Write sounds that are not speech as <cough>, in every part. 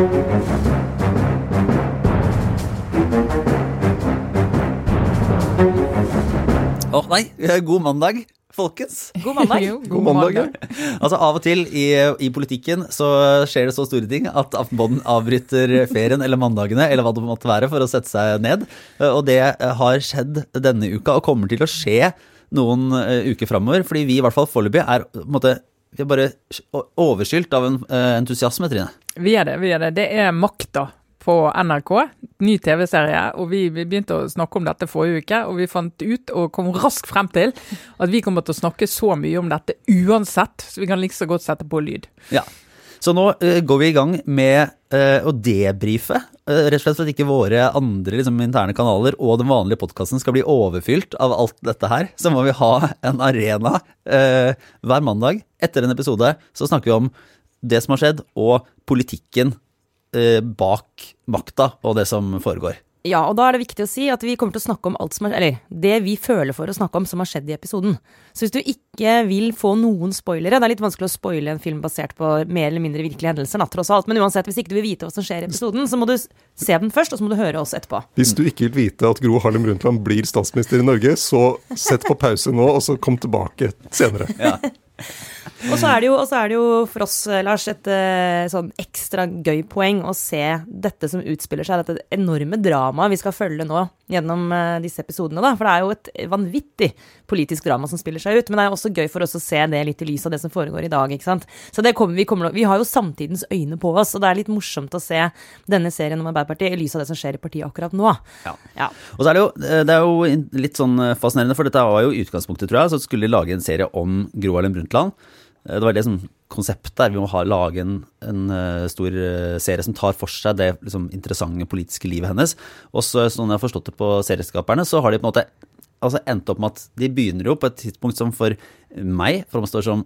Å nei, god mandag, folkens. God mandag. <laughs> Jo, God mandag. <laughs> Altså Av og til i, i politikken så skjer det så store ting at Aftenbonden avbryter ferien eller mandagene eller hva det måtte være for å sette seg ned. Og det har skjedd denne uka og kommer til å skje noen eh, uker framover. Fordi vi i hvert fall foreløpig er på en måte, vi er bare overskylt av en eh, entusiasme, Trine. Vi er det. vi er det. Det er Makta på NRK, ny TV-serie. og vi, vi begynte å snakke om dette forrige uke, og vi fant ut og kom raskt frem til at vi kommer til å snakke så mye om dette uansett, så vi kan like så godt sette på lyd. Ja. Så nå uh, går vi i gang med uh, å debrife. Uh, rett og slett for at ikke våre andre liksom, interne kanaler og den vanlige podkasten skal bli overfylt av alt dette her. Så må vi ha en arena hver mandag. Etter en episode så snakker vi om det som har skjedd, og politikken eh, bak makta og det som foregår. Ja, og da er det viktig å si at vi kommer til å snakke om alt som er Eller det vi føler for å snakke om som har skjedd i episoden. Så hvis du ikke vil få noen spoilere Det er litt vanskelig å spoile en film basert på mer eller mindre virkelige hendelser, da, tross alt. Men uansett, hvis ikke du vil vite hva som skjer i episoden, så må du se den først, og så må du høre oss etterpå. Hvis du ikke vil vite at Gro Harlem Brundtland blir statsminister i Norge, så sett på pause nå, og så kom tilbake senere. <laughs> Og så er er det jo for oss, Lars, et eh, sånn ekstra gøy poeng å se dette som utspiller seg, dette enorme dramaet vi skal følge nå gjennom eh, disse episodene. da, For det er jo et vanvittig politisk drama som spiller seg ut. Men det er også gøy for oss å se det litt i lys av det som foregår i dag. ikke sant? Så det kommer, vi, kommer, vi har jo samtidens øyne på oss, og det er litt morsomt å se denne serien om Arbeiderpartiet i lys av det som skjer i partiet akkurat nå. Ja. Ja. Og så er det, jo, det er jo litt sånn fascinerende, for dette var jo utgangspunktet, tror jeg, så skulle de lage en serie om Gro Harlem Brundtland. Eh, Det var det som konseptet er. Vi må ha, lage en, en eh, stor eh, serie som tar for seg det liksom, interessante politiske livet hennes. Og så, sånn jeg har forstått det på serieskaperne, så har de på en måte altså endte opp med at de begynner jo på et tidspunkt som for meg framstår som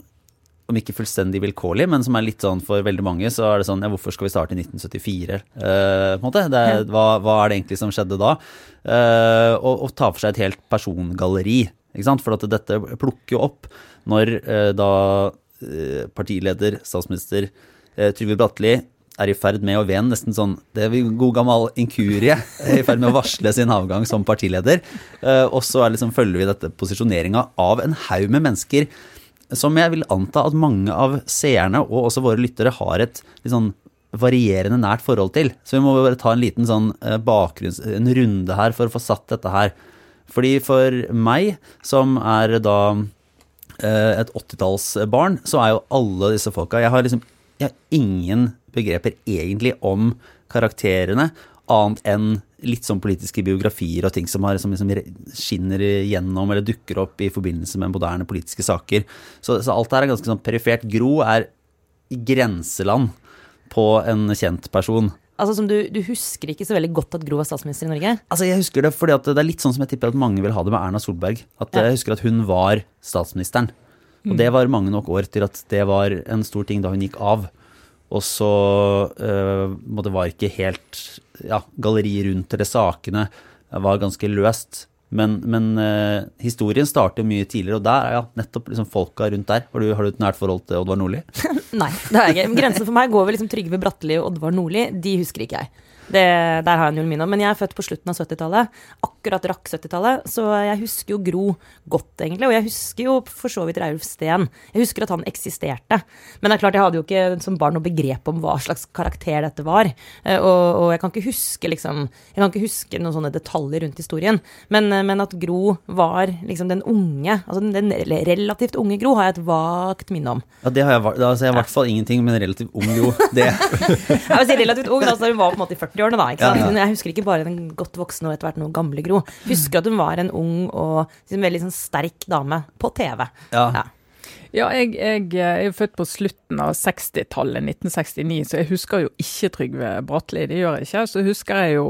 om ikke fullstendig vilkårlig, men som er litt sånn for veldig mange, så er det sånn ja, hvorfor skal vi starte i 1974? Eh, på en måte. Det hva, hva er det egentlig som skjedde da? Eh, og, og ta for seg et helt persongalleri, ikke sant? For at dette plukker jo opp når eh, da eh, partileder, statsminister eh, Trygve Bratteli er i ferd med å ved en nesten sånn det er god gammel inkurie, er i ferd med å varsle sin avgang som partileder. Eh, og så liksom, følger vi dette posisjoneringa av en haug med mennesker som jeg vil anta at mange av seerne og også våre lyttere har et litt sånn varierende nært forhold til. Så vi må bare ta en liten sånn eh, bakgrunns... En runde her for å få satt dette her. Fordi for meg, som er da eh, et 80-tallsbarn, så er jo alle disse folka Jeg har liksom jeg har ingen begreper egentlig om karakterene, annet enn litt sånn politiske biografier og ting som, har, som liksom skinner igjennom eller dukker opp i forbindelse med moderne politiske saker. Så, så alt her er ganske sånn perifert. Gro er i grenseland på en kjent person. Altså som du, du husker ikke så veldig godt at Gro var statsminister i Norge? Altså Jeg husker det fordi at det er litt sånn som jeg tipper at mange vil ha det med Erna Solberg. At Ja. Jeg husker at hun var statsministeren. Og det var mange nok år til at det var en stor ting da hun gikk av. Og så uh, var ikke helt Ja, galleriet rundt eller sakene var ganske løst. Men, men uh, historien starter mye tidligere, og der er ja, nettopp liksom folka rundt der. Har du, har du et nært forhold til Oddvar Nordli? <laughs> Nei, det har jeg ikke. Grensen for meg går ved liksom Trygve Bratteli og Oddvar Nordli. De husker ikke jeg. Det, der har jeg null minne om. Men jeg er født på slutten av 70-tallet. Akkurat rakk 70-tallet. Så jeg husker jo Gro godt, egentlig. Og jeg husker jo for så vidt Reiulf Steen. Jeg husker at han eksisterte. Men det er klart, jeg hadde jo ikke som barn noe begrep om hva slags karakter dette var. Eh, Og, og jeg kan ikke huske liksom Jeg kan ikke huske noen sånne detaljer rundt historien. Men, eh, men at Gro var liksom den unge, altså den, relativt unge Gro, har jeg et vagt minne om. Ja, det har jeg, altså jeg har i hvert fall ingenting, men relativt ung Gro. Det, <laughs> Jeg vil si relativt ung, altså hun var på en måte i 40-årene. da, ikke sant? Ja, ja. Men Jeg husker ikke bare den godt voksne og etter hvert noe gamle Gro. Husker at hun var en ung og liksom veldig sånn sterk dame på TV. Ja. Ja. Ja, jeg, jeg er født på slutten av 60-tallet, 1969, så jeg husker jo ikke Trygve Bratteli. Det gjør jeg ikke. Så husker jeg jo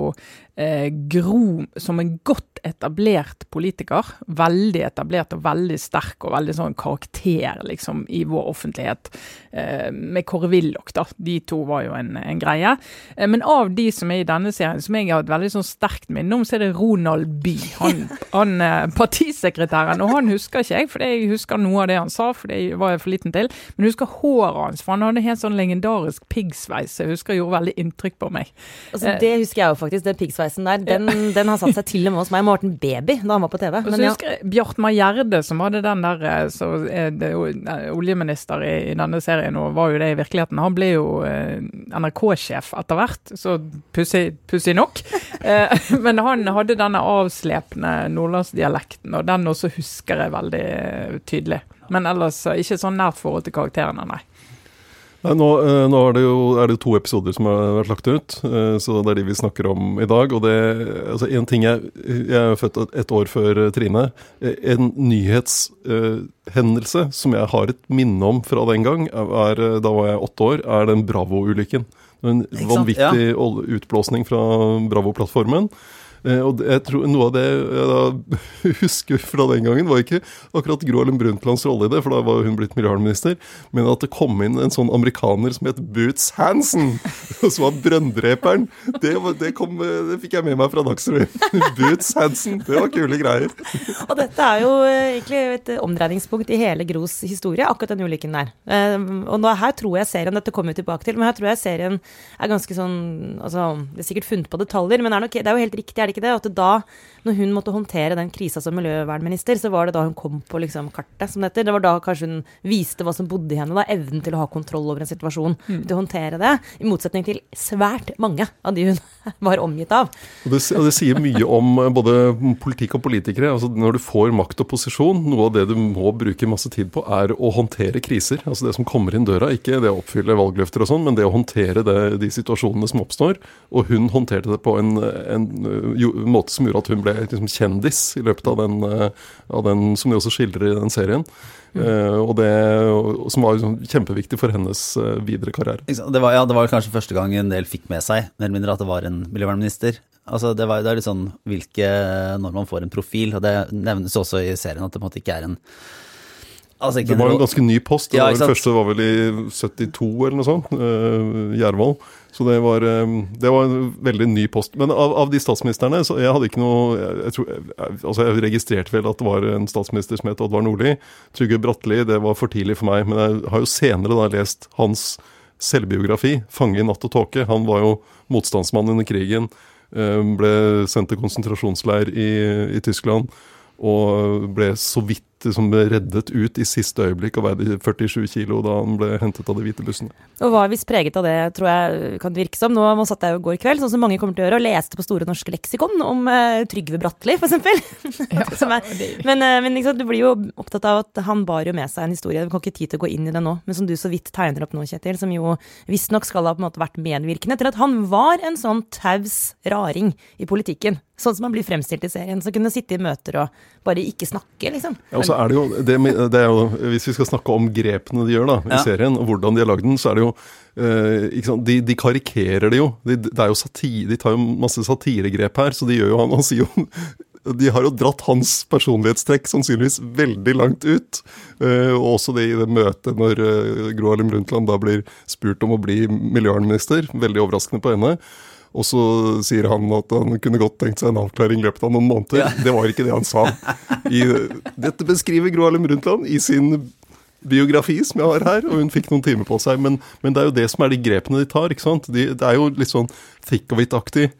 eh, Gro som en godt etablert politiker. Veldig etablert og veldig sterk og veldig sånn karakter liksom i vår offentlighet. Eh, med Kåre Willoch, da. De to var jo en, en greie. Eh, men av de som er i denne serien, som jeg har et veldig sånn sterkt minne om, så er det Ronald Bye. Han, <laughs> han eh, partisekretæren. Og han husker ikke jeg, for jeg husker noe av det han sa. fordi det var jeg for liten til. Men jeg husker håret hans, for han hadde helt sånn legendarisk piggsveis. Jeg husker gjorde veldig inntrykk på meg. Altså, det husker jeg jo faktisk, den piggsveisen der. Den, den, har satt seg til og med hos meg. Jeg må ha vært en baby da han var på TV. Og så ja. husker jeg Bjartmar Gjerde, som hadde den der eh, så det eh, oljeminister i, i denne serien, og var jo det i virkeligheten. Han ble jo eh, NRK-sjef etter hvert, så pussig nok. <laughs> Eh, men han hadde denne avslepne nordlandsdialekten, og den også husker jeg veldig eh, tydelig. Men ellers eh, ikke sånn nært forhold til karakterene, nei. Nei, nå, eh, nå er, det jo, er det jo to episoder som har vært lagt ut, eh, så det er de vi snakker om i dag. Og det, altså en ting jeg, jeg er født et, år før Trine. En nyhetshendelse som jeg har et minne om fra den gang, er, da var jeg åtte år, er den Bravo-ulykken. En vanvittig ja. utblåsning fra Bravo-plattformen. Eh, Og jeg tror Noe av det jeg da <laughs> husker fra den gangen, var ikke akkurat Gro Harlem Brundtlands rolle i det, for da var hun blitt miljøvernminister, men at det kom inn en sånn amerikaner som het Boots Hansen, <laughs> som var brønndreperen. Det, det, kom, det fikk jeg med meg fra Dagsrevyen. <laughs> Boots Hansen, det var kule greier. Og dette er jo eh, egentlig et omdreiningspunkt i hele Gros historie, akkurat den ulykken der. Eh, og nå, her tror jeg serien, dette kommer vi tilbake til, men her tror jeg serien er ganske sånn altså, Det er sikkert funnet på detaljer, men er, nok, det er jo helt riktig, er det ikke det? At da, når hun måtte håndtere den krisa som miljøvernminister, så var det da hun kom på liksom kartet, som det heter. Det var da kanskje hun viste hva som bodde i henne, da, evnen til å ha kontroll over en situasjon, til å håndtere det, i motsetning til svært mange av de hun <laughs> var omgitt av. Og det, og det sier mye om eh, både politikk og politikere. altså Når du får makt og posisjon, noe av det du må bruke masse tid på, er å håndtere kriser. altså Det som kommer inn døra. Ikke det å oppfylle valgløfter og sånn, men det å håndtere det, de situasjonene som oppstår. Og hun håndterte det på en, en jo, måte som gjorde at hun ble liksom kjendis i løpet av den, eh, av den som de også skildrer i den serien. Eh, og det og som var liksom kjempeviktig for hennes uh, videre karriere. Det var, ja, det var kanskje første gang en del fikk med seg, mer eller mindre, at det var en miljøvernminister. Altså, det, var, det er litt sånn hvilke Når man får en profil, og det nevnes også i serien at det på en måte ikke er en Altså, Det var en ganske ny post. Det Ja, var vel, første var vel i 72 eller noe sånt. Uh, Gjervold. Så det var, eh, det var en veldig ny post. Men av, av de statsministrene så Jeg hadde ikke noe jeg, jeg, tror, jeg, altså jeg registrerte vel at det var en statsminister som het Oddvar Nordli. Trygve Bratteli, det var for tidlig for meg. Men jeg har jo senere da lest hans selvbiografi, 'Fange i natt og tåke'. Han var jo motstandsmann under krigen. eh, Ble sendt til konsentrasjonsleir i, i Tyskland. Og ble så vidt liksom, reddet ut i siste øyeblikk og veide 47 kilo da han ble hentet av de hvite bussene. Og var visst preget av det, tror jeg kan det virke som. Nå satt jeg jo i går kveld, sånn som mange kommer til å gjøre, og leste på Store norske leksikon om uh, Trygve Bratteli, for eksempel. <laughs> Er- men uh, men liksom, du blir jo opptatt av at han bar jo med seg en historie. Vi kan ikke tid til å gå inn i det nå, men som du så vidt tegner opp nå, Kjetil, som jo visstnok skal ha på en måte vært medvirkende til at han var en sånn taus raring i politikken. Sånn som han blir fremstilt i serien. Som kunne sitte i møter og bare ikke snakke, liksom. Ja, og så er det jo, det, det er jo, Hvis vi skal snakke om grepene de gjør da, i Ja. serien, og hvordan de har lagd den, så er det jo uh, de, de karikerer det jo. De, det er jo satire, de tar jo masse satiregrep her, så de gjør jo han, han sier jo <laughs> de har jo dratt hans personlighetstrekk sannsynligvis veldig langt ut. Eh, og også det i det møtet når uh, Gro Harlem Brundtland da blir spurt om å bli miljøvernminister. Veldig overraskende på henne. Og så sier han at han kunne godt tenkt seg en avklaring i løpet av noen måneder. Det var ikke det han sa. I, dette beskriver Gro Harlem Brundtland i sin biografi som jeg har her, og hun fikk noen timer på seg. Men, men det er jo det som er de grepene de tar. ikke sant? De, det er jo litt sånn thick of it-aktig.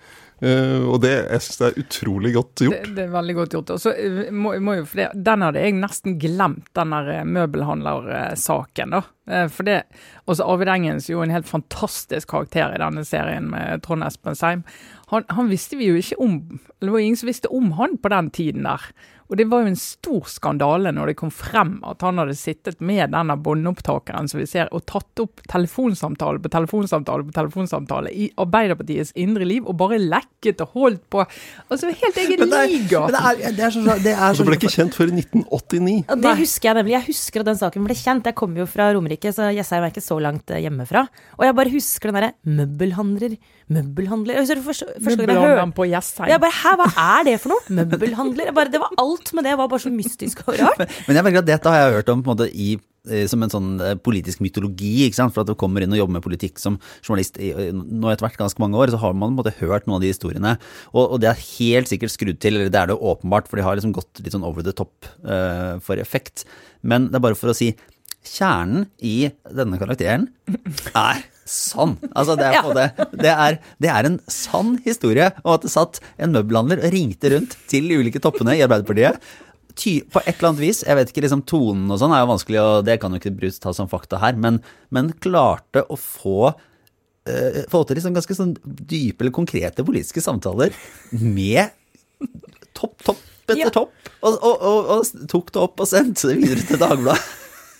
Uh, og det, jeg synes det er utrolig godt gjort. det er veldig godt gjort. Og så eh, må, må jo, for det, Den hadde jeg nesten glemt, den der eh, møbelhandlersaken. da. Eh, For det, også Arvid Engens jo en helt fantastisk karakter i denne serien med Trond Espen Seim. Han, han visste vi jo ikke om, eller det var ingen som visste om han på den tiden der. Og det var jo en stor skandale når det kom frem at han hadde sittet med denne båndopptakeren som vi ser, og tatt opp telefonsamtale på telefonsamtale på telefonsamtale i Arbeiderpartiets indre liv, og bare lekket og holdt på. Altså helt egen liga. Men det er, det er så, det er så det ble ikke kjent før i 1989. Og det husker jeg nemlig. Jeg husker at den saken ble kjent. Jeg kommer jo fra Romerike, så Jessheim er ikke så langt eh, hjemmefra. Og jeg bare husker den derre møbelhandler, møbelhandler Jeg første, Møbelhandleren på Jessheim. jeg bare, Hæ, hva er det for noe? Møbelhandler? Jeg bare, det var alt med det var bare så mystisk og rart. <laughs> Men jeg merker at dette har jeg hørt om på en måte i eh, som en sånn eh, politisk mytologi, ikke sant? for at du kommer inn og jobber med politikk som journalist i- nå etter hvert ganske mange år, så har man på en måte hørt noen av de historiene. Og, og det er helt sikkert skrudd til, eller det er det åpenbart, for de har liksom gått litt sånn over the top uh, for effekt. Men det er bare for å si kjernen i denne karakteren er sann. Altså, det er, på det, det, er, det er en sann historie om at det satt en møbelhandler og ringte rundt til de ulike toppene i Arbeiderpartiet. Ty, på et eller annet vis, jeg vet ikke, liksom tonen og sånn er jo vanskelig, og det kan jo ikke Bruce ta som fakta her, men, men klarte å få uh, få til liksom ganske sånn dype eller konkrete politiske samtaler med topp, topp etter Ja. topp, og, og, og, og tok det opp og sendte det videre til Dagbladet.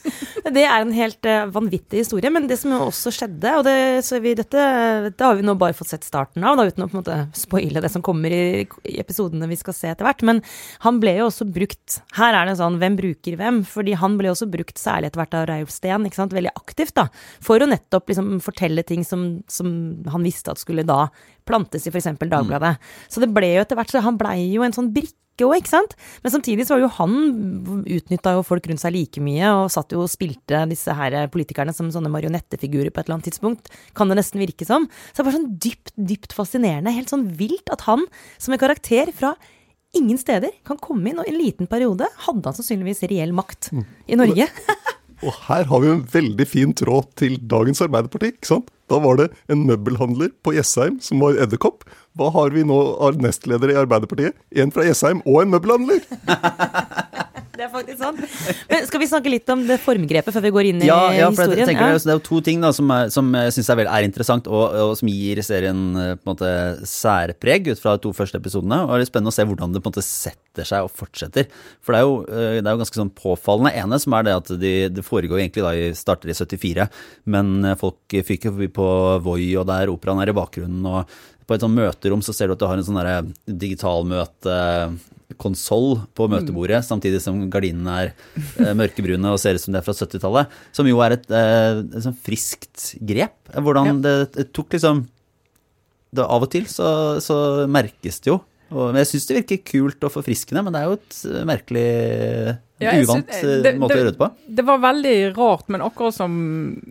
<laughs> Det er en helt eh, vanvittig historie, men det som jo også skjedde, og det, vi, dette, dette har vi nå bare fått sett starten av, da, uten å på en måte spoile det som kommer i, i episodene vi skal se etter hvert, men han ble jo også brukt Her er det sånn, hvem bruker hvem? Fordi han ble også brukt særlig etter hvert av Reiulf Steen, veldig aktivt, da, for å nettopp liksom fortelle ting som, som han visste at skulle da plantes i f.eks. Dagbladet. Så det ble jo etter hvert, så han blei jo en sånn brikke òg, ikke sant? Men samtidig så var jo han utnytta jo folk rundt seg like mye, og satt jo og spilte disse her politikerne som sånne marionettefigurer på et eller annet tidspunkt. Kan det nesten virke som. Så det er bare sånn dypt, dypt fascinerende. Helt sånn vilt at han som en karakter fra ingen steder kan komme inn, og i en liten periode hadde han sannsynligvis reell makt i Norge. Og her har vi en veldig fin tråd til dagens Arbeiderparti. ikke sant? Da var det en møbelhandler på Jessheim som var edderkopp. Hva har vi nå av nestledere i Arbeiderpartiet? En fra Jessheim og en møbelhandler! <laughs> Det er faktisk sant. Men skal vi snakke litt om det formgrepet før vi går inn i Ja, ja for jeg historien? tenker Ja. det, det er jo to ting da, som, er, som jeg syns er, er interessant, og, og som gir serien eh, på en måte særpreg ut fra de to første episodene. Og det er spennende å se hvordan det på en måte setter seg og fortsetter. For det er jo, eh, det er jo ganske sånn påfallende. ene som er det at de, det foregår egentlig da i starter i 74, men eh, folk fyker forbi på Voi, og der operaen er i bakgrunnen. og på et sånn møterom så ser du at du har en sånn derre digitalmøtekonsoll på møtebordet, samtidig som gardinene er eh, mørkebrune og ser ut som det er fra 70-tallet. Som jo er et, eh, et sånn friskt grep. Hvordan det, det tok liksom det, Av og til så, så merkes det jo. Og, men jeg syns det virker kult og forfriskende, men det er jo et eh, merkelig Ja, uvant synes- det- måte å gjøre det på. Det var veldig rart, men akkurat som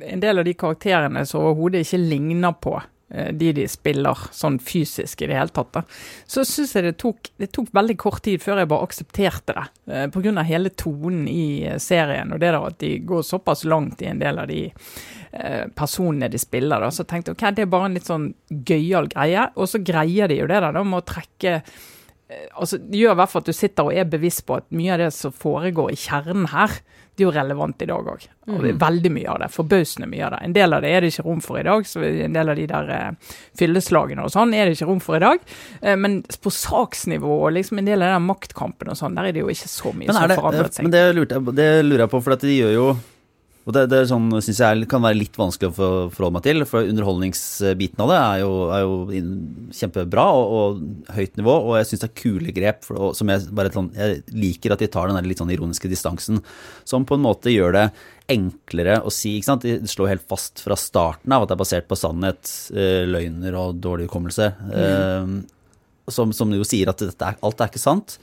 en del av de karakterene som overhodet ikke ligner på de de spiller sånn fysisk i det hele tatt, da. så syns jeg det tok, det tok veldig kort tid før jeg bare aksepterte det. Pga. grunn av hele tonen i eh, serien, og det der at de går såpass langt i en del av de eh, personene de spiller. da, Så tenkte jeg ok, det er bare en litt sånn gøyal greie. Og så greier de jo det der da, med å trekke eh, altså, Det gjør i hvert fall at du sitter og er bevisst på at mye av det som foregår i kjernen her, det er jo relevant i dag òg. Og det er veldig mye av det. Forbausende mye av det. En del av det er det ikke rom for i dag. så En del av de der eh, fylleslagene og sånn er det ikke rom for i dag. Eh, men på saksnivå og liksom en del av den maktkampen og sånn, der er det jo ikke så mye som forandrer forandret seg. men det, lurte det lurer jeg på, for at de gjør jo og det, det sånn, synes jeg kan være litt vanskelig å forholde meg til, for underholdningsbiten av det er jo, er jo kjempebra og, og høyt nivå, og jeg syns det er kule grep, for, og, som jeg bare sånn- Jeg liker at de tar den der litt sånn ironiske distansen, som på en måte gjør det enklere å si. ikke sant? De slår helt fast fra starten av at det er basert på sannhet, eh, løgner og dårlig hukommelse. Eh, som, som jo sier at dette alt er ikke sant.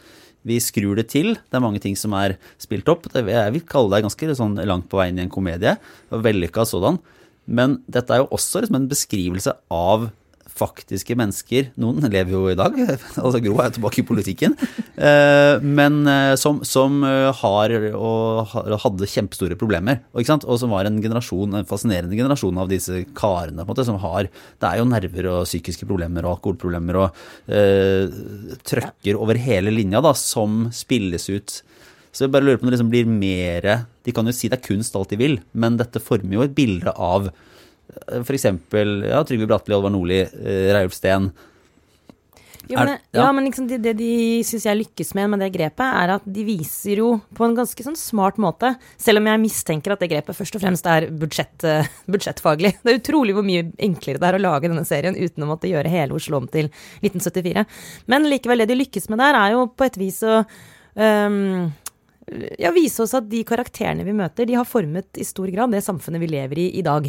Vi skrur det til. Det er mange ting som er spilt opp. Jeg vil kalle det ganske sånn langt på veien i en komedie. Vellykka sådan. Men dette er jo også liksom en beskrivelse av faktiske mennesker. Noen lever jo i dag, <laughs> altså Gro er jo tilbake i politikken. eh, Men eh, som, som eh, har og hadde kjempestore problemer. Og, som var en generasjon, en fascinerende generasjon av disse karene. på en måte, som har, Det er jo nerver og psykiske problemer og alkoholproblemer og uh, trøkker over hele linja, da, som spilles ut. Så jeg bare lurer på om det liksom blir mer De kan jo si det er kunst alt de vil, men dette former jo et bilde av f.eks. Ja, Trygve Bratteli, Olvar Nordli, eh, Reiulf Steen. Jo, men, Er- ja. ja. men liksom det, det de syns jeg lykkes med med det grepet, er at de viser jo på en ganske sånn smart måte, selv om jeg mistenker at det grepet først og fremst er budsjett, eh, <laughs> budsjettfaglig. Det er utrolig hvor mye enklere det er å lage denne serien uten å måtte gjøre hele Oslo om til 1974. Men likevel, det de lykkes med der, er jo på et vis å um, ja, vise oss at de karakterene vi møter, de har formet i stor grad det samfunnet vi lever i i dag.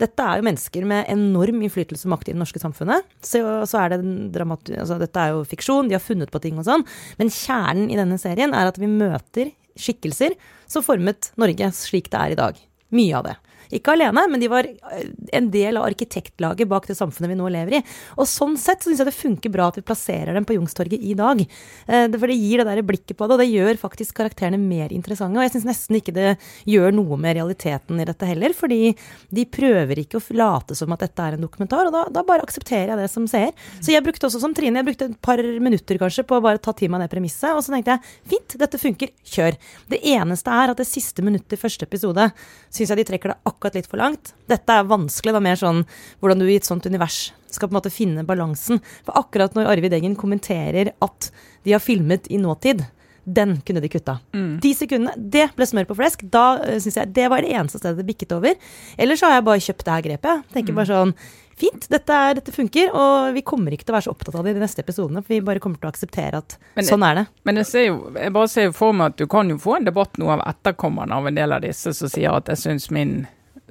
Dette er jo mennesker med enorm innflytelse og makt i det norske samfunnet. Så, så er det dramat altså, Dette er jo fiksjon, de har funnet på ting og sånn. Men kjernen i denne serien er at vi møter skikkelser som formet Norge slik det er i dag. Mye av det. Ikke alene, men de var eh, en del av arkitektlaget bak det samfunnet vi nå lever i. Og sånn sett så syns jeg det funker bra at vi plasserer dem på Youngstorget i dag. Eh, For det gir det der blikket på det, og det gjør faktisk karakterene mer interessante. Og jeg syns nesten ikke det gjør noe med realiteten i dette heller, fordi de prøver ikke å late som at dette er en dokumentar, og da, da bare aksepterer jeg det som seer. Så jeg brukte også som Trine, jeg brukte et par minutter kanskje på å bare ta til meg det premisset, og så tenkte jeg fint, dette funker, kjør. Det eneste er at det siste minuttet i første episode syns jeg de trekker det akkurat litt for langt. Dette er vanskelig, det er mer sånn hvordan du i et sånt univers skal på en måte finne balansen. For akkurat når Arvid Eggen kommenterer at de har filmet i nåtid, den kunne de kutta. De sekundene, det ble smør på flesk. Da syns synes jeg det var det eneste stedet det bikket over. Ellers så har jeg bare kjøpt det her grepet. Tenker bare sånn Fint, dette, er, dette funker, og vi kommer ikke til å være så opptatt av det i de neste episodene. For vi bare kommer til å akseptere at Men sånn er det. Men jeg, ser jo, jeg bare ser jo for meg at du kan jo få en debatt nå av etterkommerne av en del av disse som sier at jeg syns min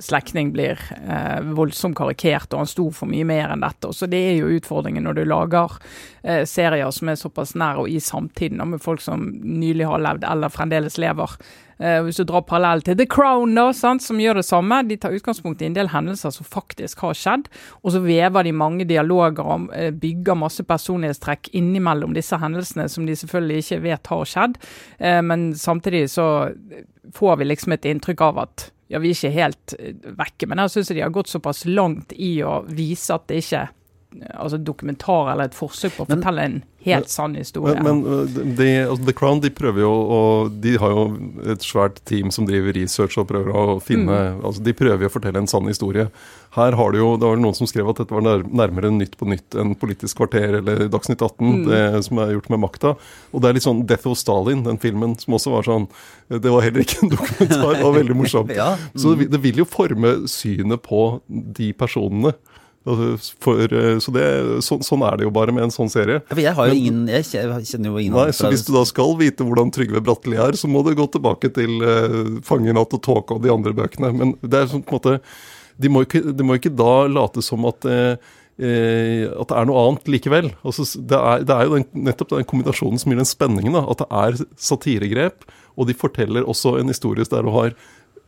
slektning blir eh, voldsomt karikert, og han sto for mye mer enn dette. Så det er jo utfordringen når du lager eh, serier som er såpass nær og i samtiden, med folk som nylig har levd eller fremdeles lever. Eh, hvis du drar parallell til The Crown, da, sant, som gjør det samme. De tar utgangspunkt i en del hendelser som faktisk har skjedd, og så vever de mange dialoger og eh, bygger masse personlighetstrekk innimellom disse hendelsene som de selvfølgelig ikke vet har skjedd. Eh, men samtidig så får vi liksom et inntrykk av at ja, vi er ikke helt eh, vekke, men jeg syns de har gått såpass langt i å vise at det ikke er altså dokumentar eller et forsøk på å Men- fortelle en helt sann historie. Men, men uh, de, altså The Crown de prøver jo og De har jo et svært team som driver research og prøver å finne altså De prøver jo å fortelle en sann historie. Her har det jo Det var noen som skrev at dette var nær, nærmere Nytt på Nytt enn Politisk kvarter eller Dagsnytt 18, det som er gjort med makta. Og det er litt sånn Death of Stalin, den filmen, som også var sånn Det var heller ikke en dokumentar, det var veldig morsomt. <laughs> Ja. Så det, det vil jo forme synet på de personene. Altså, For, eh, så det, så, sånn er det jo bare med en sånn serie. Ja, for jeg har jo Men- ingen Jeg kjenner jo ingen Nei, så hvis du da skal vite hvordan Trygve Bratteli er, så må du gå tilbake til uh, 'Fangenatt og tåke' og de andre bøkene. Men det er sånn på en måte De må ikke, de må ikke da late som at eh, at det er noe annet likevel. Altså, det, er, det er jo den, nettopp den kombinasjonen som gir den spenningen. Da, at det er satiregrep, og de forteller også en historie der du har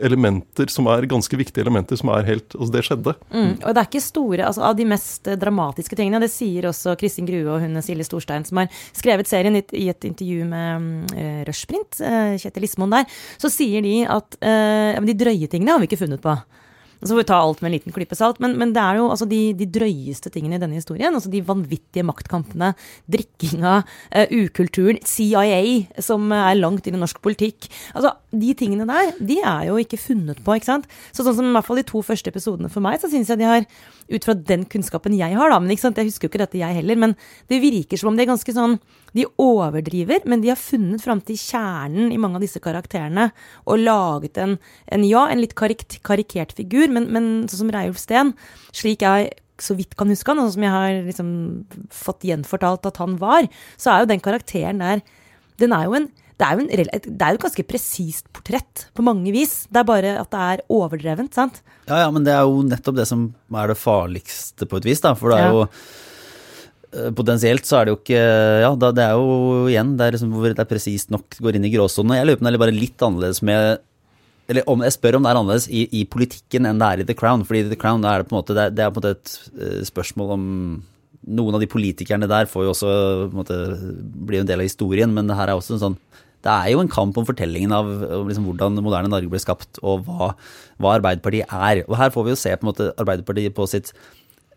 elementer som er ganske viktige elementer, som er helt Altså, det skjedde. Mm. Og det er ikke store altså Av de mest eh, dramatiske tingene, det sier også Kristin Grue og hun Silje Storstein, som har skrevet serien i et, i et intervju med uh, Rushprint, uh, Kjetil Lismoen der, så sier de at uh, de drøye tingene har vi ikke funnet på. Så får vi ta alt med en liten klype salt, men, men det er jo altså de, de drøyeste tingene i denne historien. Altså de vanvittige maktkampene, drikkinga, uh, ukulturen, CIA som er langt inn i norsk politikk. Altså De tingene der, de er jo ikke funnet på, ikke sant. Så sånn som i hvert fall de to første episodene for meg, så syns jeg de har, ut fra den kunnskapen jeg har, da, men ikke sant, jeg husker jo ikke dette jeg heller, men det virker som om de er ganske sånn De overdriver, men de har funnet fram til kjernen i mange av disse karakterene og laget en, en ja, en litt karik karikert figur, men, men sånn som Reiulf Steen, slik jeg så vidt kan huske han, og sånn som jeg har liksom fått gjenfortalt at han var, så er jo den karakteren der Den er jo en det er jo, en, det er jo et ganske presist portrett på mange vis. Det er bare at det er overdrevent, sant? Ja, ja, men det er jo nettopp det som er det farligste på et vis, da. For det er jo eh, Potensielt så er det jo ikke Ja, det er jo igjen det er liksom hvor det er presist nok går inn i gråsonen. Jeg lurer på om det er bare litt annerledes med Eller om, jeg spør om det er annerledes i, i politikken enn det er i The Crown. Fordi i The Crown er det på en måte, det er, det er på en måte et eh, spørsmål om Noen av de politikerne der får jo også på en måte, bli en del av historien, men det her er også en sånn det er jo en kamp om fortellingen av liksom hvordan det moderne Norge ble skapt, og hva, hva Arbeiderpartiet er. Og her får vi jo se på en måte Arbeiderpartiet på sitt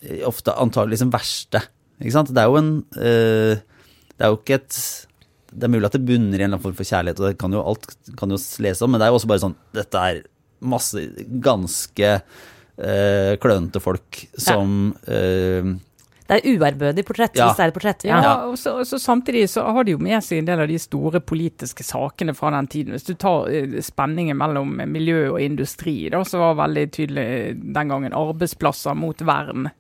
eh, ofte antagelig liksom verste. Ikke sant? Det er jo en eh, Det er jo ikke et Det er mulig at det bunner i en eller annen form for kjærlighet, og det kan jo alt kan jo lese om, men det er jo også bare sånn Dette er masse ganske eh, klønete folk som eh, Det er uærbødig portrett, Ja. hvis det er et portrett. Ja, Ja. og så, og så Samtidig så har de jo med seg en del av de store politiske sakene fra den tiden. Hvis du tar eh, spenningen mellom miljø og industri, da, så var veldig tydelig den gangen arbeidsplasser mot vern.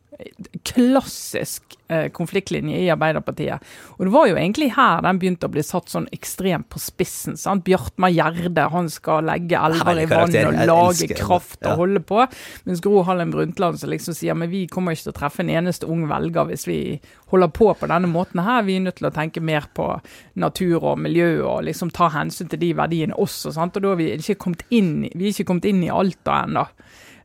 Klassisk eh, konfliktlinje i Arbeiderpartiet. Og det var jo egentlig her den begynte å bli satt sånn ekstremt på spissen. sant? Bjartmar Gjerde han skal legge elver i vann og lage kraft Ja. og holde på. Mens Gro Harlem Brundtland som liksom sier men vi kommer ikke til å treffe en eneste ung velger hvis vi holder på på denne måten her. Vi er nødt til å tenke mer på natur og miljø og liksom ta hensyn til de verdiene også. sant? Og da har vi ikke kommet inn, vi er ikke kommet inn i Alta ennå.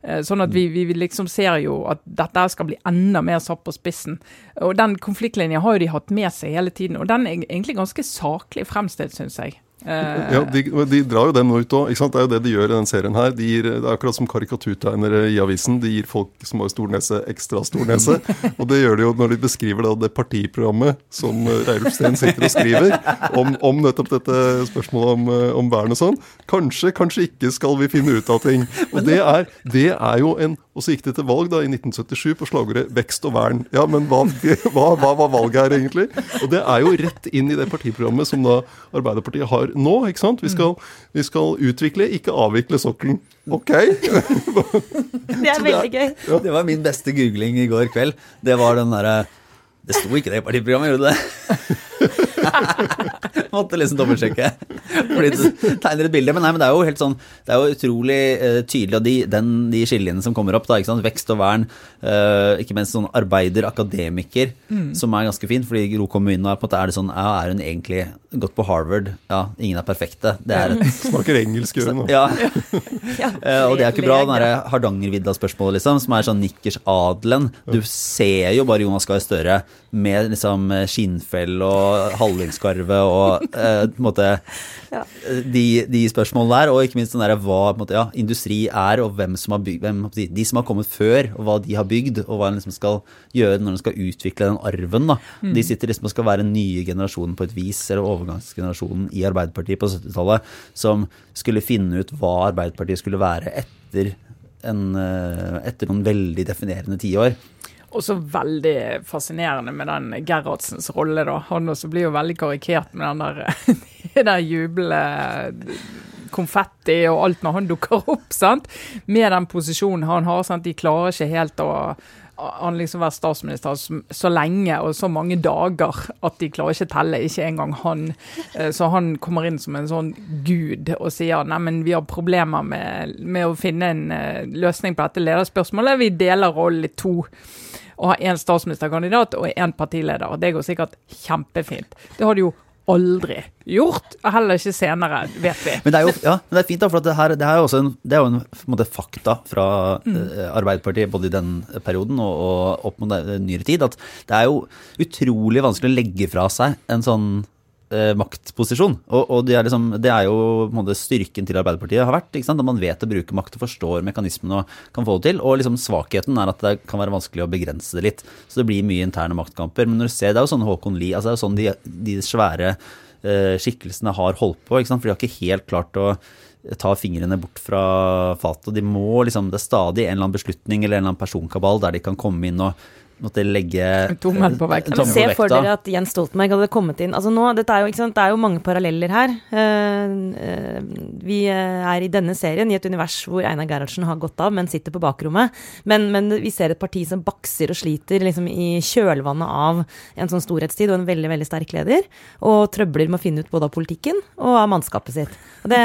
Eh, sånn at vi, vi liksom ser jo at dette skal bli enda mer satt på spissen. Og den konfliktlinjen har jo de hatt med seg hele tiden, og den er egentlig ganske saklig fremstilt, syns jeg. Uh, ja, de, de, drar jo den ut òg. Det er jo det de gjør i den serien her. De gir, det er akkurat som karikaturtegnere i avisen. De gir folk som har stor nese, ekstra stor nese. <laughs> og det gjør de jo når de beskriver det, det partiprogrammet som eh, Reilf Steen sitter og skriver om, om, nettopp dette spørsmålet om, eh, om vern og sånn. Kanskje, kanskje ikke skal vi finne ut av ting. <laughs> Og det er, det er jo en Og så gikk de til valg da i 1977 på slagordet 'vekst og vern'. Ja, men hva, hva, hva var valget her egentlig? Og det er jo rett inn i det partiprogrammet som da Arbeiderpartiet har nå. ikke sant? Vi skal, vi skal utvikle, ikke avvikle sokkelen. Ok. <laughs> det er veldig gøy. Ja. Det var min beste googling i går kveld. Det var den derre Det sto ikke det i partiprogrammet, gjorde det? <laughs> <laughs> Måtte liksom dobbeltsjekke. <laughs> Fordi du tegner et bilde. Men, nei, men det er jo helt sånn Det er jo utrolig uh, tydelig, og de, den, de skillelinjene som kommer opp, da, ikke sant? vekst og vern, uh, ikke minst sånn arbeider, akademiker, mm. som er ganske fint. fordi Gro kommer inn og er, på en måte, er det sånn ja, Er hun egentlig gått på Harvard? Ja, ingen er perfekte. Det er et, <laughs> Snakker engelsk, hun Ja. ja. uh, og det er ikke bra, den derre Hardangervidda-spørsmålet, liksom, som er sånn nikkers adelen. Du ser jo bare Jonas Gahr Støre med liksom skinnfell og hallingskarve og eh, måte ja. de, de, spørsmålene der, og ikke minst der, hva måte, ja, industri er, og hvem som har bygd, hvem, de som har kommet før, og hva de har bygd, og hva en liksom skal gjøre når en skal utvikle den arven. Da. Mm. De sitter liksom og skal være den nye generasjonen på et vis, eller overgangsgenerasjonen i Arbeiderpartiet på 70-tallet, som skulle finne ut hva Arbeiderpartiet skulle være etter, en, eh, etter noen veldig definerende tiår. Også veldig fascinerende med den Gerhardsens rolle, da. Han også blir jo veldig karikert med den der, <laughs> der jublende konfetti og alt når han dukker opp, sant. Med den posisjonen han har. sant? De klarer ikke helt å han liksom vært statsminister så lenge og så mange dager at de klarer ikke å telle, ikke engang han. Eh, så han kommer inn som en sånn gud og sier neimen vi har problemer med, med å finne en eh, løsning på dette lederspørsmålet. Vi deler rollen i to å ha én statsministerkandidat og én partileder. Det går sikkert kjempefint. Det har de jo aldri gjort, heller ikke senere, vet vi. Men det er jo ja, det er fint, da, for det, her, det, er jo også en, det er jo en, en måte, fakta fra mm. uh, Arbeiderpartiet både i den perioden og, og opp mot nyere tid, at det er jo utrolig vanskelig å legge fra seg en sånn eh, maktposisjon. Og, og det, er liksom, det, er jo måte, styrken til Arbeiderpartiet har vært. At man vet å bruke makt og forstår mekanismene og kan få det til. Og liksom, svakheten er at det kan være vanskelig å begrense det litt. Så det blir mye interne maktkamper. Men når du ser, det er jo sånn Håkon Lie, altså det er jo sånn de, de svære eh, skikkelsene har holdt på. For de har ikke helt klart å ta fingrene bort fra fatet. De må liksom, Det er stadig en eller annen beslutning eller en eller annen personkabal der de kan komme inn og måtte legge tommelen på vekta. Men se for dere at Jens Stoltenberg hadde kommet inn altså nå, dette er jo, sant, Det er jo mange paralleller her. Uh, vi er i denne serien i et univers hvor Einar Gerhardsen har gått av, men sitter på bakrommet. Men, men vi ser et parti som bakser og sliter liksom, i kjølvannet av en sånn storhetstid og en veldig veldig sterk leder. Og trøbler med å finne ut både av politikken og av mannskapet sitt. Og det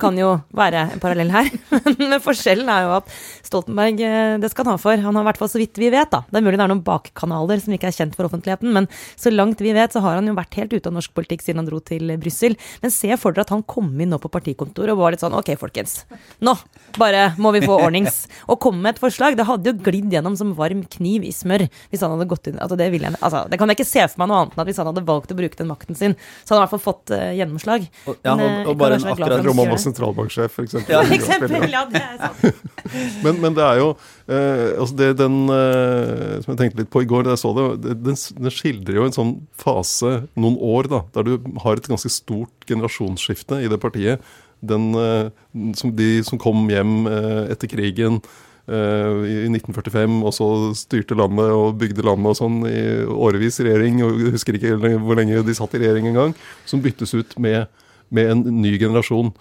kan jo være en parallell her. <laughs> Men forskjellen er jo at Stoltenberg, eh, det skal han ha for. Han har i hvert fall så vidt vi vet, da. Det er mulig det er noen bakkanaler som ikke er kjent for offentligheten, men så langt vi vet, så har han jo vært helt ute av norsk politikk siden han dro til Brussel. Men se for dere at han kom inn nå på partikontoret og var litt sånn ok, folkens. Nå bare må vi få <laughs> ordnings. Og komme med et forslag. Det hadde jo glidd gjennom som varm kniv i smør hvis han hadde gått inn altså det, jeg, altså, det kan jeg ikke se for meg noe annet enn at hvis han hadde valgt å bruke den makten sin, så hadde han i hvert fall fått uh, gjennomslag. Ja, og, og, og bare en akkurat Om sentralbanksjef, var sentralbanksjef, f.eks. Ja, for eksempel, ja, det er sant. <laughs> men, men, det er jo eh, altså det, den uh, som jeg tenkte litt på i går da jeg så det, den, den, skildrer jo en sånn fase, noen år, da, der du har et ganske stort generasjonsskifte i det partiet. Den, uh, som de som kom hjem etter krigen i 1945, og så styrte landet og bygde landet og sånn i årevis regjering, og jeg husker ikke hvor lenge de satt i regjering engang, som byttes ut med med en ny generasjon.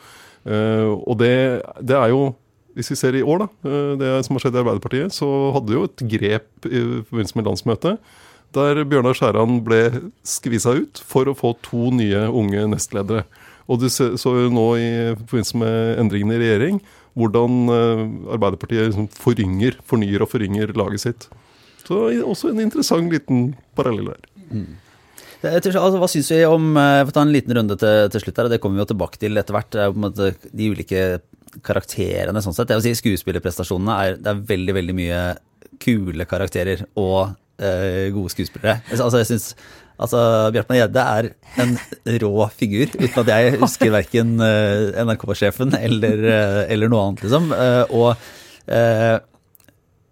Uh, og det, det, er jo Hvis vi ser i år, da, uh, det som har skjedd i Arbeiderpartiet, så hadde jo et grep i forbindelse med landsmøtet der Bjørnar Skjæran ble skvisa ut for å få to nye unge nestledere. Og du så jo nå i forbindelse med endringene i regjering hvordan uh, Arbeiderpartiet liksom forynger, fornyer og forynger laget sitt. Så også en interessant liten parallell der. Mm. Altså, hva syns vi om eh, får ta en liten runde til, til slutt her, og det kommer vi jo tilbake til etter hvert. De ulike karakterene sånn sett. Jeg vil si Skuespillerprestasjonene er Det er veldig, veldig mye kule karakterer og eh, gode skuespillere. Altså, jeg synes, altså, Bjartmar Gjedde er en rå figur, uten at jeg husker verken eh, NRK-sjefen eller, eh, eller noe annet, liksom. Og,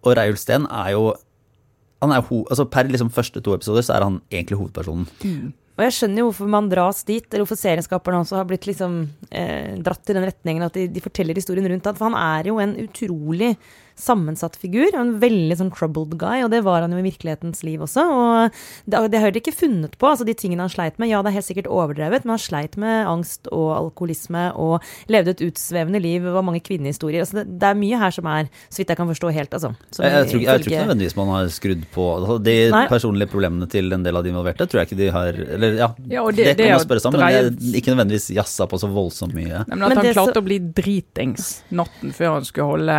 og Reiulf er jo han er ho, altså Per liksom første to episoder så er han egentlig hovedpersonen. Og jeg skjønner jo hvorfor man dras dit, eller hvorfor serieskaperne også har blitt liksom eh, dratt i den retningen at de, de forteller historien rundt han. For han er jo en utrolig sammensatt figur. En veldig sånn troubled guy, og det var han jo i virkelighetens liv også. Og det, det har de ikke funnet på, altså de tingene han sleit med. Ja, det er helt sikkert overdrevet, men han sleit med angst og alkoholisme og levde et utsvevende liv. Det var mange kvinnehistorier. Altså det, det er mye her som er, så vidt jeg kan forstå, helt, altså. Som Jeg, jeg, tror, jeg tror ikke nødvendigvis man har skrudd på altså, De Nei. personlige problemene til en del av de involverte tror jeg ikke de har Eller ja, Ja, og det, det- det kan man spørre seg om, men det er ikke nødvendigvis jazza på så voldsomt mye. Nei, men at Men han klarte så- å bli dritings natten før han skulle holde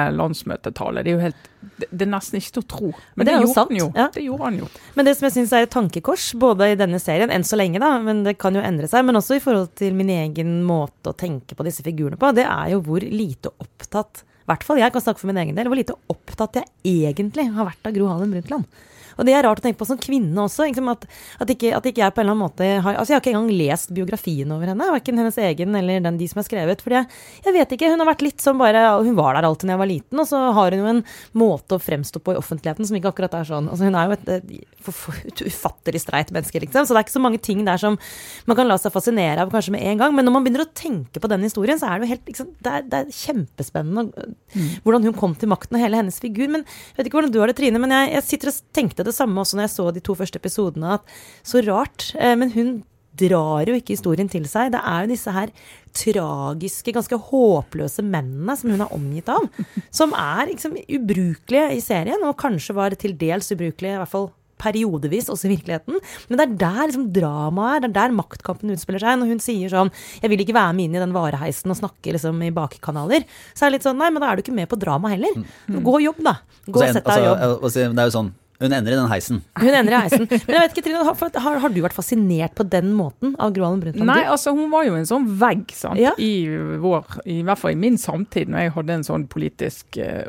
landsmøtetale, det er jo helt det, det er nesten ikke til å tro. Men, det det, gjorde jo. ja. Det gjorde han jo. Men det som jeg syns er et tankekors, både i denne serien, enn så lenge, da, men det kan jo endre seg, men også i forhold til min egen måte å tenke på disse figurene på, det er jo hvor lite opptatt i hvert fall jeg kan snakke for min egen del, hvor lite opptatt jeg egentlig har vært av Gro Harlem Brundtland. Og det er rart å tenke på som kvinne også. Liksom at, at, ikke, at ikke jeg på en eller annen måte har Altså, jeg har ikke engang lest biografien over henne, verken hennes egen eller den de som er skrevet. Fordi jeg, jeg vet ikke, hun har vært litt sånn bare Hun var der alltid da jeg var liten, og så har hun jo en måte å fremstå på i offentligheten som ikke akkurat er sånn Altså, hun er jo et, et, for, for, et ufattelig streit menneske, liksom. Så det er ikke så mange ting der som man kan la seg fascinere av kanskje med en gang. Men når man begynner å tenke på den historien, så er det jo helt liksom, det, er, det er kjempespennende øh, hvordan hun kom til makten og hele hennes figur. Men jeg vet ikke hvordan du har det, Trine, men jeg, jeg sitter og tenkte det samme også når jeg så de to første episodene, at så rart. Eh, men hun drar jo ikke historien til seg. Det er jo disse her tragiske, ganske håpløse mennene som hun er omgitt av, <laughs> som er liksom ubrukelige i serien, og kanskje var til dels ubrukelige, i hvert fall periodevis, også i virkeligheten. Men det er der liksom dramaet er, det er der maktkampen utspiller seg. Når hun sier sånn 'Jeg vil ikke være med inn i den vareheisen og snakke liksom i bakkanaler', så er det litt sånn Nei, men da er du ikke med på drama heller. Gå og jobb, da. Gå og Altså, sett deg og jobb. altså, det er jo sånn Hun ender i den heisen. Hun ender i heisen. Men jeg vet ikke, Trine, har, har, har du vært fascinert på den måten av Gro Harlem Brundtland? Nei, altså hun var jo en sånn vegg, sant. Ja. I vår, i hvert fall i min samtid, når jeg hadde en sånn politisk eh,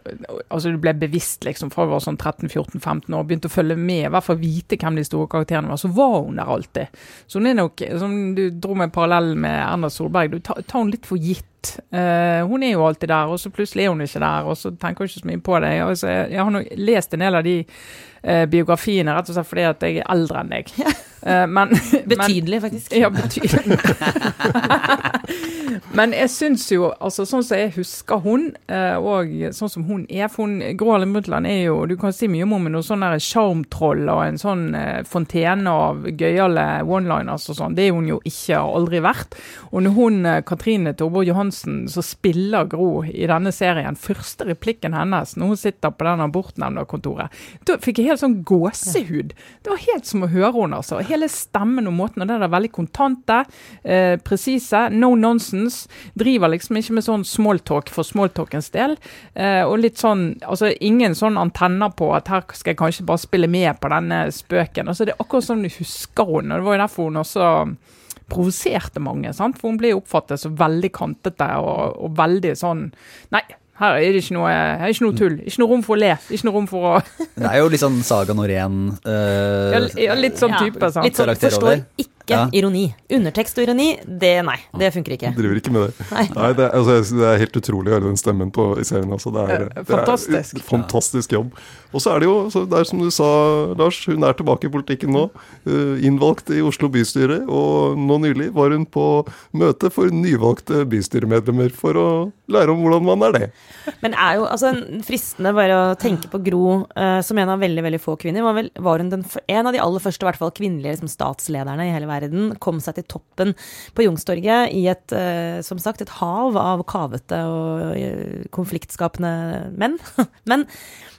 Altså du ble bevisst liksom fra jeg var sånn 13-14-15 år, begynte å følge med, i hvert fall vite hvem de store karakterene var, så var hun der alltid. Så hun er nok, som du dro med parallell med Erna Solberg, du tar, tar hun litt for gitt. Uh, hun er jo alltid der, og så plutselig er hun ikke der, og så tenker hun ikke så mye på det. Altså, jeg, jeg har nok lest en del av de eh, biografiene rett og slett fordi at jeg er eldre enn deg. <laughs> Eh, men, Betydelig, faktisk. ja, betydelig. <laughs> Men jeg syns jo, altså sånn som jeg husker hun, eh, og sånn som hun er For hun, Gro Harlem Brundtland er jo Du kan si mye om henne, noe sånn sjarmtroll og en sånn fontene av gøyale one-liners og sånn, det er hun jo ikke, har aldri vært. Og når hun, Katrine Torborg Johansen, så spiller Gro i denne serien, første replikken hennes når hun sitter på den abortnemndakontoret, da fikk jeg helt sånn gåsehud. Det var helt som å høre henne, altså. Hele stemmen og måten, og det er veldig kontante, eh, presise, no nonsense. Driver liksom ikke med sånn smalltalk for smalltalkens del. Eh, og litt sånn, altså ingen sånn antenner på at her skal jeg kanskje bare spille med på denne spøken. Altså Det er akkurat sånn du husker henne, og det var jo derfor hun også provoserte mange. sant? For hun ble oppfattet som veldig kantete og, og veldig sånn Nei, her er det ikke noe, er ikke noe tull. Ikke noe rom for å le. Ikke noe rom for å Det er jo litt sånn Saga Norén uh, ja, ja, Litt sånn Ja, type. sant? Litt sånn forstår over. Ikke Ja. ironi. Undertekst og ironi, det nei. Det funker ikke. Driver ikke med det. <laughs> Nei. Nei, det, er- altså, det er helt utrolig å høre den stemmen på, i serien. Altså. Det, er, Eh, fantastisk. Det er fantastisk jobb. Og så er det jo, så det er som du sa, Lars, hun er tilbake i politikken nå. eh, innvalgt i Oslo bystyre, og nå nylig var hun på møte for nyvalgte bystyremedlemmer for å lære om hvordan man er det. Men er jo altså, fristende bare å tenke på Gro eh, som en av veldig veldig få kvinner. Var, vel, var hun den, en av de aller første i hvert fall, kvinnelige liksom, statslederne i hele verden. Kom seg til toppen på Youngstorget i et, eh, som sagt, et hav av kavete og eh, konfliktskapende menn. <laughs> Men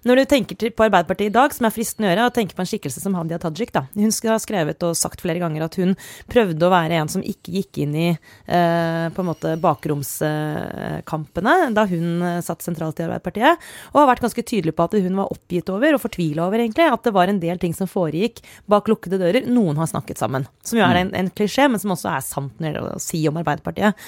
når du tenker på Arbeiderpartiet i dag, som er fristende å gjøre, og tenker på en skikkelse som Hadia Tajik, da. Hun skal ha skrevet og sagt flere ganger at hun prøvde å være en som ikke gikk inn i eh, på en måte bakromskampene da hun eh, satt sentralt i Arbeiderpartiet, og har vært ganske tydelig på at hun var oppgitt over, og fortvila over egentlig, at det var en del ting som foregikk bak lukkede dører. Noen har snakket sammen. Som jo er en, en klisjé, men som også er sant når det gjelder å si om Arbeiderpartiet.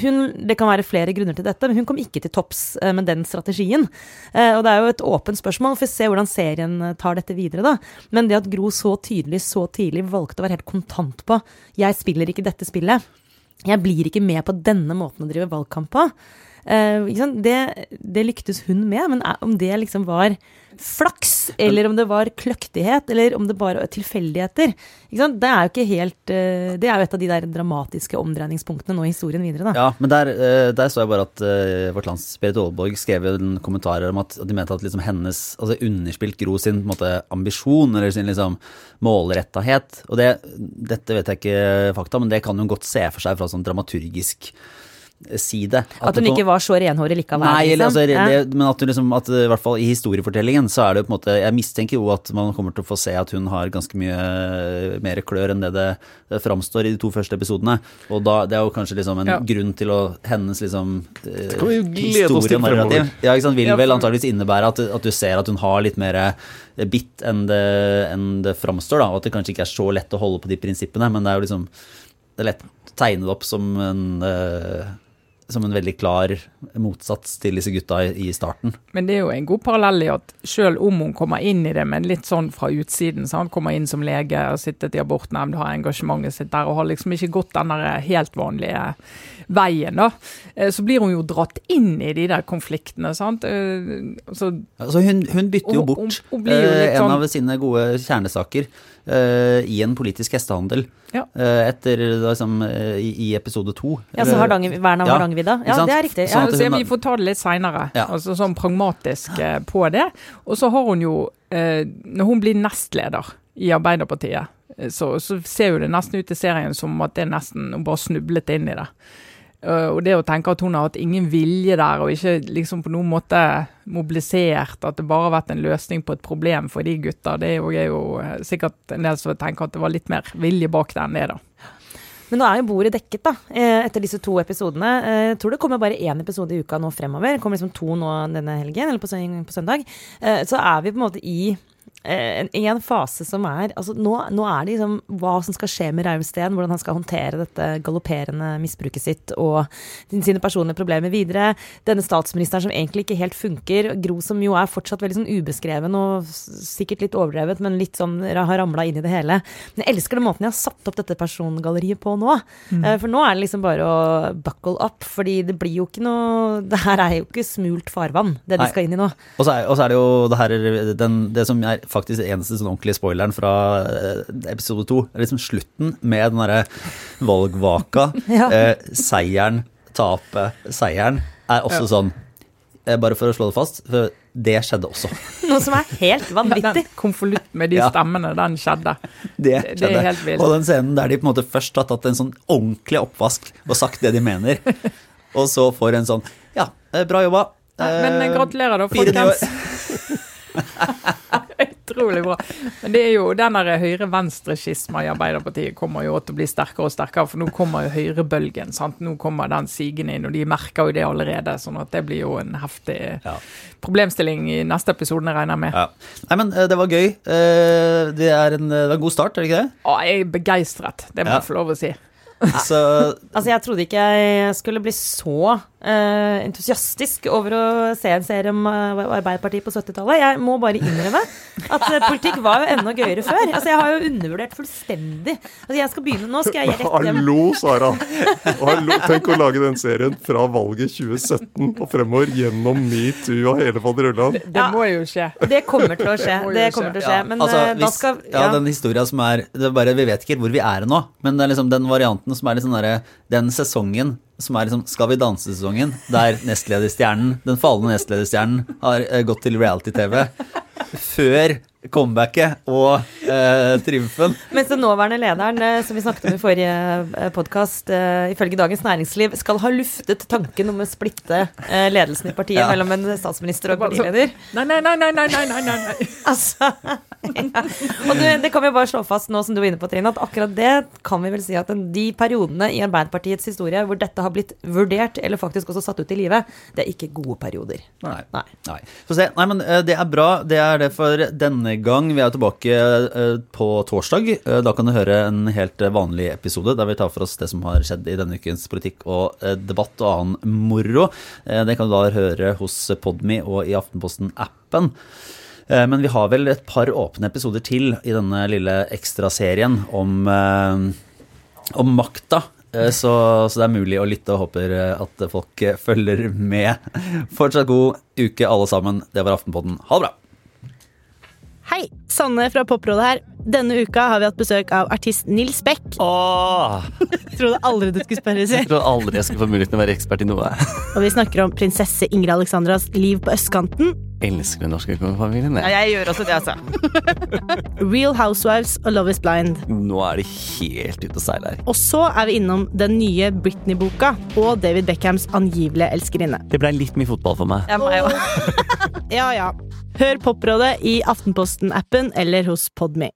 Hun, Det kan være flere grunner til dette, men hun kom ikke til topps eh, med den strategien. Eh, og det er jo et åpent spørsmål, for vi se hvordan serien eh, tar dette videre, da. Men det at Gro så tydelig, så tidlig valgte å være helt kontant på 'jeg spiller ikke dette spillet', jeg blir ikke med på denne måten å drive valgkamp på. Det, det lyktes hun med, men om det liksom var flaks, eller om det var kløktighet, eller om det bare var tilfeldigheter, det er jo ikke helt eh, Det er jo et av de der dramatiske omdreiningspunktene nå i historien videre, da. Ja, men der, eh, der så jeg bare at eh, vårt lands Berit Aalborg skrev en kommentar om at de mente at liksom hennes Altså underspilt Gro sin måte, ambisjon, eller sin liksom målrettahet. Og det, dette vet jeg ikke fakta, men det kan hun godt se for seg fra sånn dramaturgisk side. At hun ikke var så renhårig likevel. Nei, eller, altså, liksom. det, men at, hun liksom, at i hvert fall i historiefortellingen så er det jo på en måte Jeg mistenker jo at man kommer til å få se at hun har ganske mye eh, mer klør enn det det, framstår i de to første episodene. Og da, det er jo kanskje liksom en Ja. grunn til å hennes liksom eh, historienarrativ. Ja, ikke sant, vil vel antageligvis innebære at, at du ser at hun har litt mer bitt enn det, enn det framstår, da. Og at det kanskje ikke er så lett å holde på de prinsippene, men det er jo liksom Det er lett å tegne det opp som en eh, som en veldig klar motsats til disse gutta i, starten. Men det er jo en god parallell i at selv om hun kommer inn i det, men litt sånn fra utsiden, sant? kommer inn som lege, har sittet i abortnemnd, har engasjementet sitt der og har liksom ikke gått den der helt vanlige veien, da, eh, så blir hun jo dratt inn i de der konfliktene. sant? Eh, Så Altså hun, hun bytter jo bort hun- hun eh, en sånn- av sine gode kjernesaker i en politisk hestehandel. Ja. Eh, etter da liksom, eh, i, i episode to. Ja, så Hardanger, Vern av Ja, Hardangervidda. Ja, det er riktig. Sånn Ja. Så hun vi får ta det litt seinere, Ja. altså sånn pragmatisk eh, på det. Og så har hun jo, eh, når hun blir nestleder i Arbeiderpartiet, eh, så, så ser jo det nesten ut i serien som at det er nesten hun bare snublet inn i det. Eh, og det å tenke at hun har hatt ingen vilje der, og ikke liksom på noen måte mobilisert, at det bare har vært en løsning på et problem for de gutta, det er jo, eh, sikkert en del som tenker at det var litt mer vilje bak det enn det, da. Men nå er jo bordet dekket, da, eh, etter disse to episodene. Jeg tror det kommer bare én episode i uka nå fremover. Det kommer liksom to nå denne helgen, eller på søndag. Så er vi på en måte i en- en fase som er altså nå, nå er det liksom hva som skal skje med Rausten, hvordan han skal håndtere dette galopperende misbruket sitt og sine personlige problemer videre. Denne statsministeren som egentlig ikke helt funker. Gro som jo er fortsatt veldig sånn ubeskreven og sikkert litt overdrevet, men litt sånn har ramla inn i det hele. Men jeg elsker den måten jeg har satt opp dette persongalleriet på nå. Mm. For nå er det liksom bare å buckle up, fordi det blir jo ikke noe Det her er jo ikke smult farvann, det de Nei. skal inn i nå. Og så er, og så er det jo det her den, Det som er faktisk eneste sånn ordentlige spoileren fra eh, episode to, er liksom slutten med den derre valgvaka. <laughs> Ja. eh, seieren, tapet, seieren, er også sånn eh, Bare for å slå det fast, for det skjedde også. <laughs> Noe som er helt vanvittig. Den konvolutt med de Ja. stemmene, den skjedde. Det skjedde. er helt vildt. Og den scenen der de på en måte først har tatt en sånn ordentlig oppvask og sagt det de mener, <laughs> og så får en sånn Ja, eh, bra jobba. Men Eh, gratulerer, da, folkens. Utrolig bra. Men det er jo den der høyre-venstre-skisma i Arbeiderpartiet kommer jo til å bli sterkere og sterkere, for nå kommer jo høyrebølgen. sant? Nå kommer den sigende inn, og de merker jo det allerede. sånn at det blir jo en heftig Ja. problemstilling i neste episode, regner jeg med. Ja. Nei, men eh, det var gøy. Eh, Det er en, det var en god start, er det ikke det? Å, jeg er begeistret, det må Ja. jeg få lov å si. <laughs> Så Altså, jeg trodde ikke jeg skulle bli så eh, entusiastisk over å se en serie om eh, Arbeiderpartiet på 70-tallet. Jeg må bare innrømme at eh, politikk var jo enda gøyere før. Altså, jeg har jo undervurdert fullstendig. Altså, jeg skal begynne Nå skal jeg rett hjem. Hallo, Sara! Hallo, tenk å lage den serien fra valget 2017 og fremover gjennom metoo og hele faderullan. Det Ja. må jo skje. Det kommer til å skje. Det må jo Det kommer til å skje. Men altså, eh, da hvis, skal ja, ja. den historia som er det er bare, Vi vet ikke hvor vi er nå, men det er liksom den varianten som er liksom der, Den sesongen som er liksom Skal vi danse-sesongen, der nestlederstjernen, den falne nestlederstjernen, har eh, gått til reality-TV. Før comebacket og eh, triumfen. Mens den nåværende lederen, eh, som vi snakket om i forrige eh, podkast, eh, ifølge Dagens Næringsliv skal ha luftet tanken om å splitte eh, ledelsen i partiet ja. mellom en statsminister og en partileder. Nei, nei, nei, nei, nei, nei, nei, nei. <laughs> altså, ja. Og du, det kan vi bare slå fast nå som du var inne på, Trine, at akkurat det kan vi vel si at de periodene i Arbeiderpartiets historie hvor dette har blitt vurdert, eller faktisk også satt ut i livet, det er ikke gode perioder. Nei. nei. nei. nei men eh, det er bra. Det er det for denne gang. Vi er tilbake eh, på torsdag. Eh, Da kan du høre en helt vanlig episode der vi tar for oss det som har skjedd i denne ukens politikk og eh, debatt og annen moro. Det kan du da høre hos Podme og i Aftenposten-appen. Men vi har vel et par åpne episoder til i denne lille ekstraserien om, om makta. Så, så det er mulig å lytte, og håper at folk følger med. Fortsatt god uke, alle sammen. Det var Aftenpodden. Ha det bra! Hei, Sanne fra Poprådet her. Denne uka har vi hatt besøk av artist Nils Beck. Åh, <laughs> trodde aldri du skulle spørre, Seg. jeg trodde aldri jeg skulle få muligheten til å være ekspert i noe. Og vi snakker om prinsesse Ingrid Alexandras liv på østkanten, Elsker den norske kongefamilien. Ja, jeg gjør også det, altså. <laughs> Real Housewives og Love is Blind. Nå er det helt ute å seile her. Og så er vi innom den nye Britney-boka og David Beckhams angivelige elskerinne. Det ble litt mye fotball for meg. Ja, meg jo <laughs> Ja ja. Hør Poprådet i Aftenposten-appen eller hos Podme.